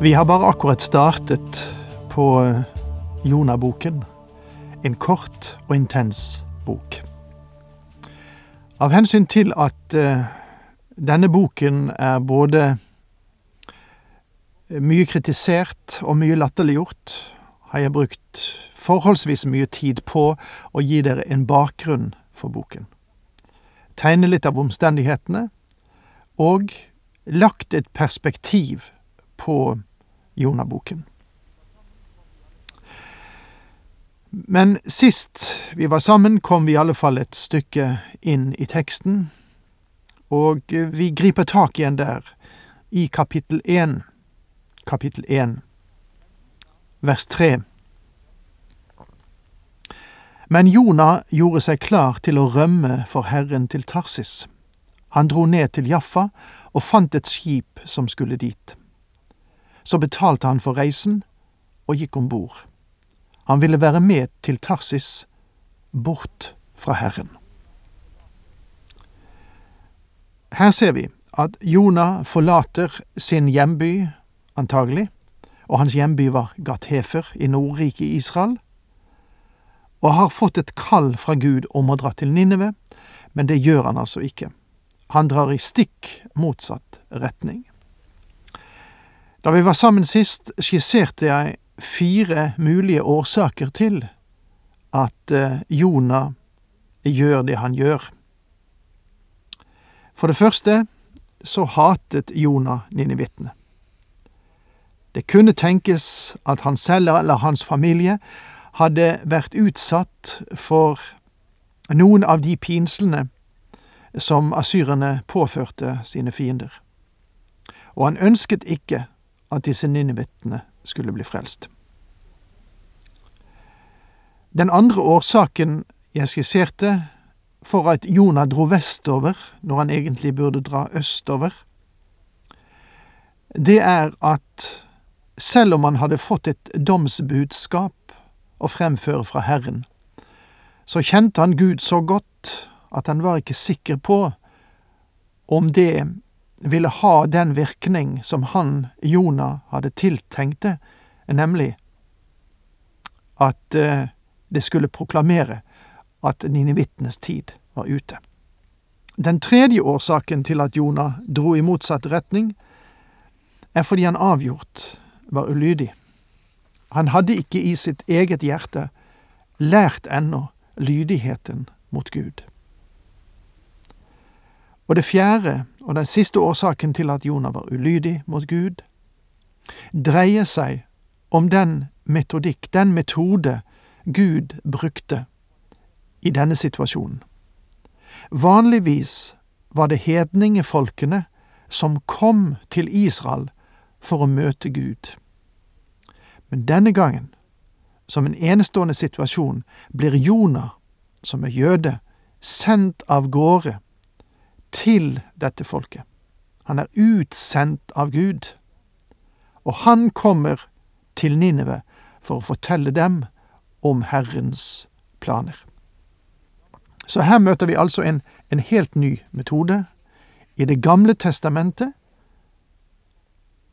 Vi har bare akkurat startet på Jonaboken. En kort og intens bok. Av hensyn til at uh, denne boken er både mye kritisert og mye latterliggjort, har jeg brukt forholdsvis mye tid på å gi dere en bakgrunn for boken. Tegne litt av omstendighetene, og lagt et perspektiv på Jonah-boken. Men sist vi var sammen, kom vi i alle fall et stykke inn i teksten, og vi griper tak igjen der, i kapittel én, kapittel én, vers tre. Men Jonah gjorde seg klar til å rømme for Herren til Tarsis. Han dro ned til Jaffa og fant et skip som skulle dit. Så betalte han for reisen og gikk om bord. Han ville være med til Tarsis, bort fra Herren. Her ser vi at Jonah forlater sin hjemby, antagelig, og hans hjemby var Gathefer i Nordriket Israel, og har fått et kall fra Gud om å dra til Ninneve, men det gjør han altså ikke. Han drar i stikk motsatt retning. Da vi var sammen sist, skisserte jeg fire mulige årsaker til at eh, Jonah gjør det han gjør. For det første så hatet Jonah ninivittene. Det kunne tenkes at han selv eller hans familie hadde vært utsatt for noen av de pinslene som asyrerne påførte sine fiender, og han ønsket ikke at disse ninivittene skulle bli frelst. Den andre årsaken jeg skisserte for at Jonah dro vestover når han egentlig burde dra østover, det er at selv om han hadde fått et domsbudskap å fremføre fra Herren, så kjente han Gud så godt at han var ikke sikker på om det ville ha den virkning som han, Jonah, hadde tiltenkt det, nemlig at uh, det skulle proklamere at ninivittenes tid var ute. Den tredje årsaken til at Jonah dro i motsatt retning, er fordi han avgjort var ulydig. Han hadde ikke i sitt eget hjerte lært ennå lydigheten mot Gud. Og det fjerde og den siste årsaken til at Jonah var ulydig mot Gud, dreier seg om den metodikk, den metode, Gud brukte i denne situasjonen. Vanligvis var det hedningefolkene som kom til Israel for å møte Gud. Men denne gangen, som en enestående situasjon, blir Jonah, som er jøde, sendt av gårde til dette folket. Han er utsendt av Gud. Og han kommer til Ninive for å fortelle dem om Herrens planer. Så her møter vi altså en, en helt ny metode. I Det gamle testamentet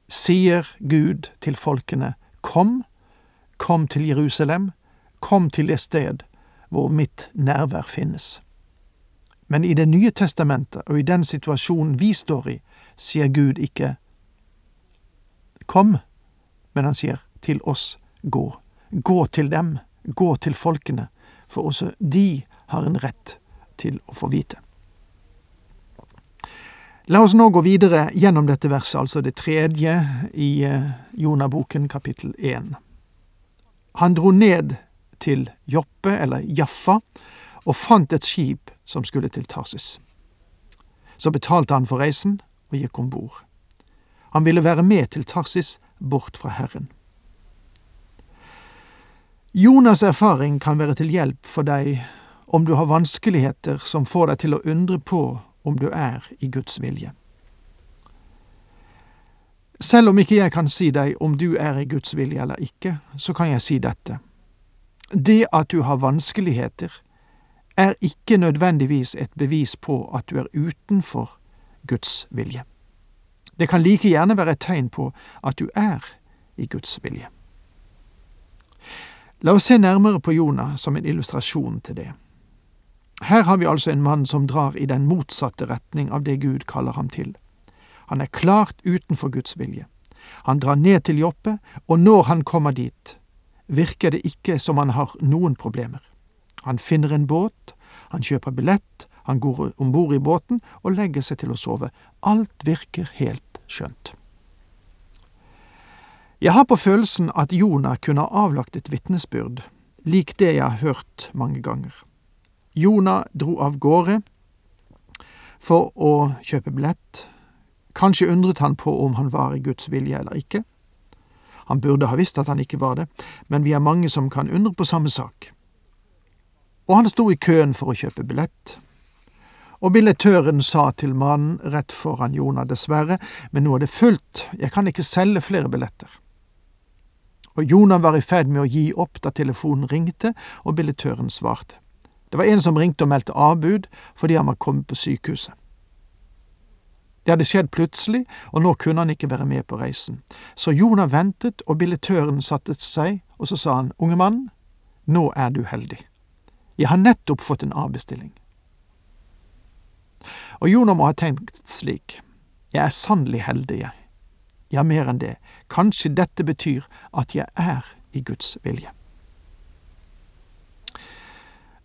sier Gud til folkene Kom, kom til Jerusalem, kom til det sted hvor mitt nærvær finnes. Men i Det nye testamentet, og i den situasjonen vi står i, sier Gud ikke kom, men han sier til oss gå. Gå til dem, gå til folkene, for også de har en rett til å få vite. La oss nå gå videre gjennom dette verset, altså det tredje i Jonaboken kapittel én. Han dro ned til Joppe, eller Jaffa, og fant et skip som skulle til Tarsis. Så betalte han for reisen og gikk om bord. Han ville være med til Tarsis, bort fra Herren. Jonas' erfaring kan være til hjelp for deg om du har vanskeligheter som får deg til å undre på om du er i Guds vilje. Selv om ikke jeg kan si deg om du er i Guds vilje eller ikke, så kan jeg si dette. Det at du har vanskeligheter, er ikke nødvendigvis et bevis på at du er utenfor Guds vilje. Det kan like gjerne være et tegn på at du er i Guds vilje. La oss se nærmere på Jonah som en illustrasjon til det. Her har vi altså en mann som drar i den motsatte retning av det Gud kaller ham til. Han er klart utenfor Guds vilje. Han drar ned til Joppe, og når han kommer dit, virker det ikke som han har noen problemer. Han finner en båt, han kjøper billett, han går om bord i båten og legger seg til å sove. Alt virker helt skjønt. Jeg har på følelsen at Jonah kunne ha avlagt et vitnesbyrd, lik det jeg har hørt mange ganger. Jonah dro av gårde for å kjøpe billett. Kanskje undret han på om han var i Guds vilje eller ikke. Han burde ha visst at han ikke var det, men vi er mange som kan undre på samme sak. Og han sto i køen for å kjøpe billett. Og billettøren sa til mannen rett foran Jona, dessverre, men nå er det fullt, jeg kan ikke selge flere billetter. Og Jonah var i ferd med å gi opp da telefonen ringte og billettøren svarte. Det var en som ringte og meldte avbud fordi han var kommet på sykehuset. Det hadde skjedd plutselig, og nå kunne han ikke være med på reisen. Så Jonah ventet, og billettøren satte seg, og så sa han, unge mann, nå er du heldig. Jeg har nettopp fått en avbestilling. Og Jonah må ha tenkt slik, jeg er sannelig heldig, jeg. Ja, mer enn det, kanskje dette betyr at jeg er i Guds vilje.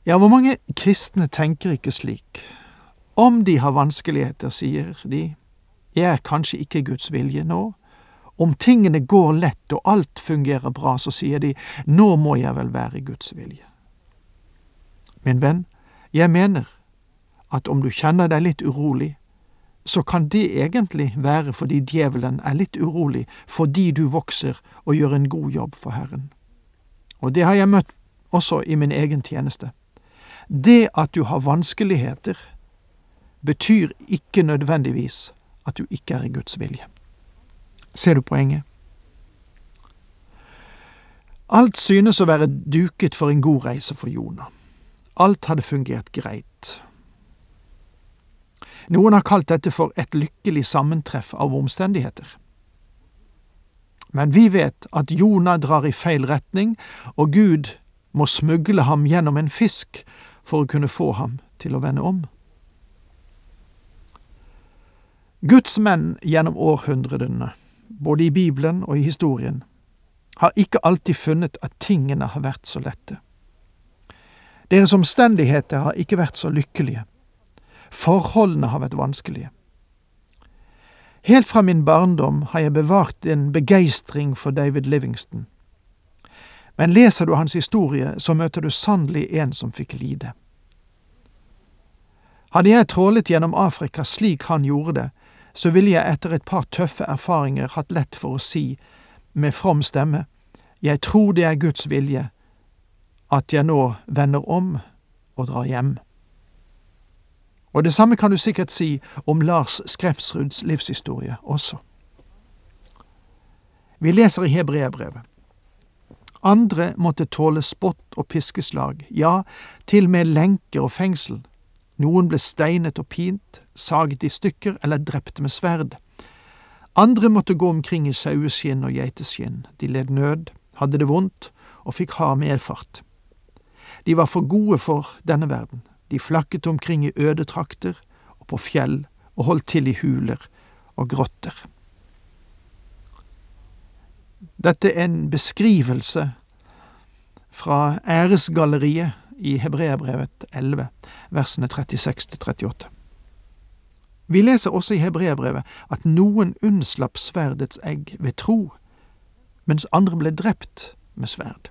Ja, hvor mange kristne tenker ikke slik? Om de har vanskeligheter, sier de, jeg er kanskje ikke Guds vilje nå. Om tingene går lett og alt fungerer bra, så sier de, nå må jeg vel være i Guds vilje. Min venn, jeg mener at om du kjenner deg litt urolig, så kan det egentlig være fordi djevelen er litt urolig fordi du vokser og gjør en god jobb for Herren. Og det har jeg møtt også i min egen tjeneste. Det at du har vanskeligheter, betyr ikke nødvendigvis at du ikke er i Guds vilje. Ser du poenget? Alt synes å være duket for en god reise for Jonah. Alt hadde fungert greit. Noen har kalt dette for et lykkelig sammentreff av omstendigheter. Men vi vet at Jonah drar i feil retning, og Gud må smugle ham gjennom en fisk for å kunne få ham til å vende om. Guds menn gjennom århundrene, både i Bibelen og i historien, har ikke alltid funnet at tingene har vært så lette. Deres omstendigheter har ikke vært så lykkelige. Forholdene har vært vanskelige. Helt fra min barndom har jeg bevart en begeistring for David Livingston. Men leser du hans historie, så møter du sannelig en som fikk lide. Hadde jeg trålet gjennom Afrika slik han gjorde det, så ville jeg etter et par tøffe erfaringer hatt lett for å si, med from stemme, jeg tror det er Guds vilje at jeg nå vender om og drar hjem. Og det samme kan du sikkert si om Lars Skrefsruds livshistorie også. Vi leser i Hebreabrevet. Andre måtte tåle spott og piskeslag, ja, til med lenker og fengsel. Noen ble steinet og pint, saget i stykker eller drept med sverd. Andre måtte gå omkring i saueskinn og geiteskinn. De led nød, hadde det vondt og fikk hard medfart. De var for gode for denne verden. De flakket omkring i øde trakter og på fjell og holdt til i huler og grotter. Dette er en beskrivelse fra æresgalleriet i Hebreabrevet 11, versene 36 38. Vi leser også i Hebreabrevet at noen unnslapp sverdets egg ved tro, mens andre ble drept med sverd.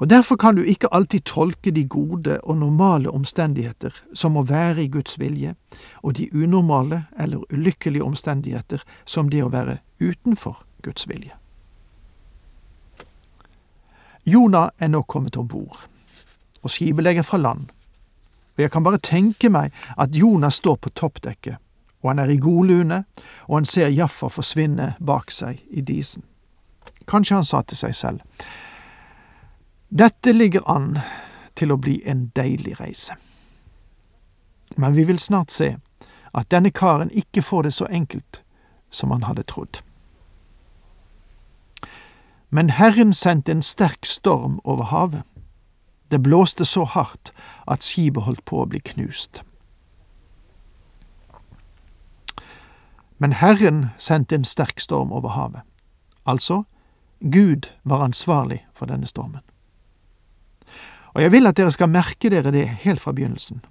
Og Derfor kan du ikke alltid tolke de gode og normale omstendigheter som å være i Guds vilje, og de unormale eller ulykkelige omstendigheter som det å være utenfor Guds vilje. Jonah er nå kommet om bord, og skipet legger fra land. Og jeg kan bare tenke meg at Jonah står på toppdekket, og han er i god lune, og han ser Jaffa forsvinne bak seg i disen. Kanskje han sa til seg selv, dette ligger an til å bli en deilig reise. Men vi vil snart se at denne karen ikke får det så enkelt som han hadde trodd. Men Herren sendte en sterk storm over havet. Det blåste så hardt at skipet holdt på å bli knust. Men Herren sendte en sterk storm over havet. Altså, Gud var ansvarlig for denne stormen. Og jeg vil at dere skal merke dere det helt fra begynnelsen.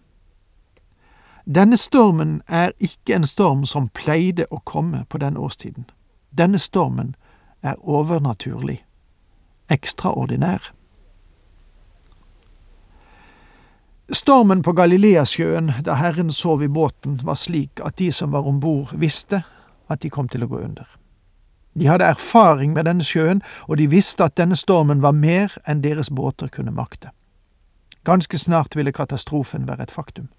Denne stormen er ikke en storm som pleide å komme på den årstiden. Denne stormen er overnaturlig, ekstraordinær. Stormen på Galileasjøen da Herren sov i båten, var slik at de som var om bord, visste at de kom til å gå under. De hadde erfaring med denne sjøen, og de visste at denne stormen var mer enn deres båter kunne makte. Ganske snart ville katastrofen være et faktum.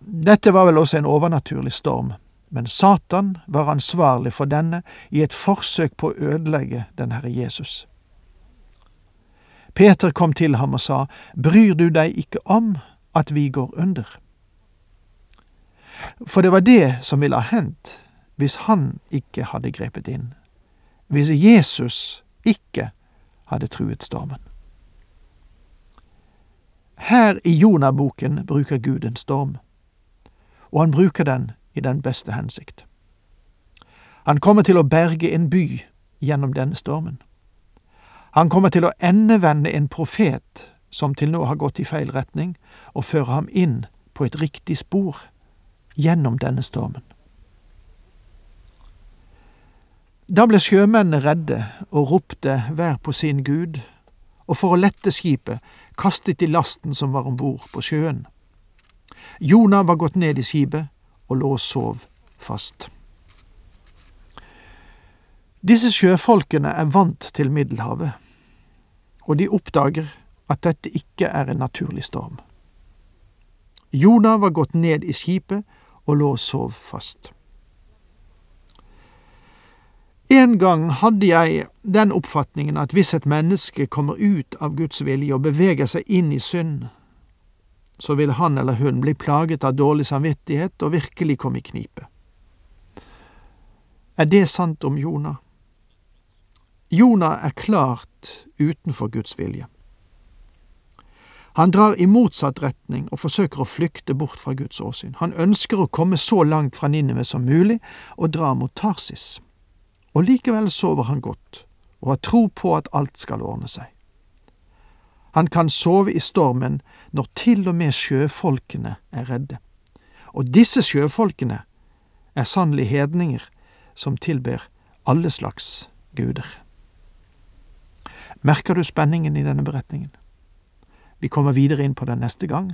Dette var vel også en overnaturlig storm, men Satan var ansvarlig for denne i et forsøk på å ødelegge den Herre Jesus. Peter kom til ham og sa, Bryr du deg ikke om at vi går under? For det var det som ville ha hendt hvis han ikke hadde grepet inn, hvis Jesus ikke hadde truet stormen. Her i Jonaboken bruker Gud en storm, og han bruker den i den beste hensikt. Han kommer til å berge en by gjennom denne stormen. Han kommer til å endevende en profet som til nå har gått i feil retning, og føre ham inn på et riktig spor gjennom denne stormen. Da ble sjømennene redde og ropte hver på sin gud, og for å lette skipet kastet de lasten som var om bord på sjøen. Jonah var gått ned i skipet og lå og sov fast. Disse sjøfolkene er vant til Middelhavet, og de oppdager at dette ikke er en naturlig storm. Jonah var gått ned i skipet og lå og sov fast. En gang hadde jeg den oppfatningen at hvis et menneske kommer ut av Guds vilje og beveger seg inn i synd, så vil han eller hun bli plaget av dårlig samvittighet og virkelig komme i knipe. Er det sant om Jonah? Jonah er klart utenfor Guds vilje. Han drar i motsatt retning og forsøker å flykte bort fra Guds åsyn. Han ønsker å komme så langt fra Ninive som mulig og dra mot Tarsis og likevel sover han godt og har tro på at alt skal ordne seg. Han kan sove i stormen når til og med sjøfolkene er redde. Og disse sjøfolkene er sannelig hedninger som tilber alle slags guder. Merker du spenningen i denne beretningen? Vi kommer videre inn på den neste gang.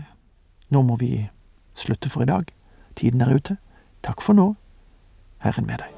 Nå må vi slutte for i dag. Tiden er ute. Takk for nå. Herren med deg.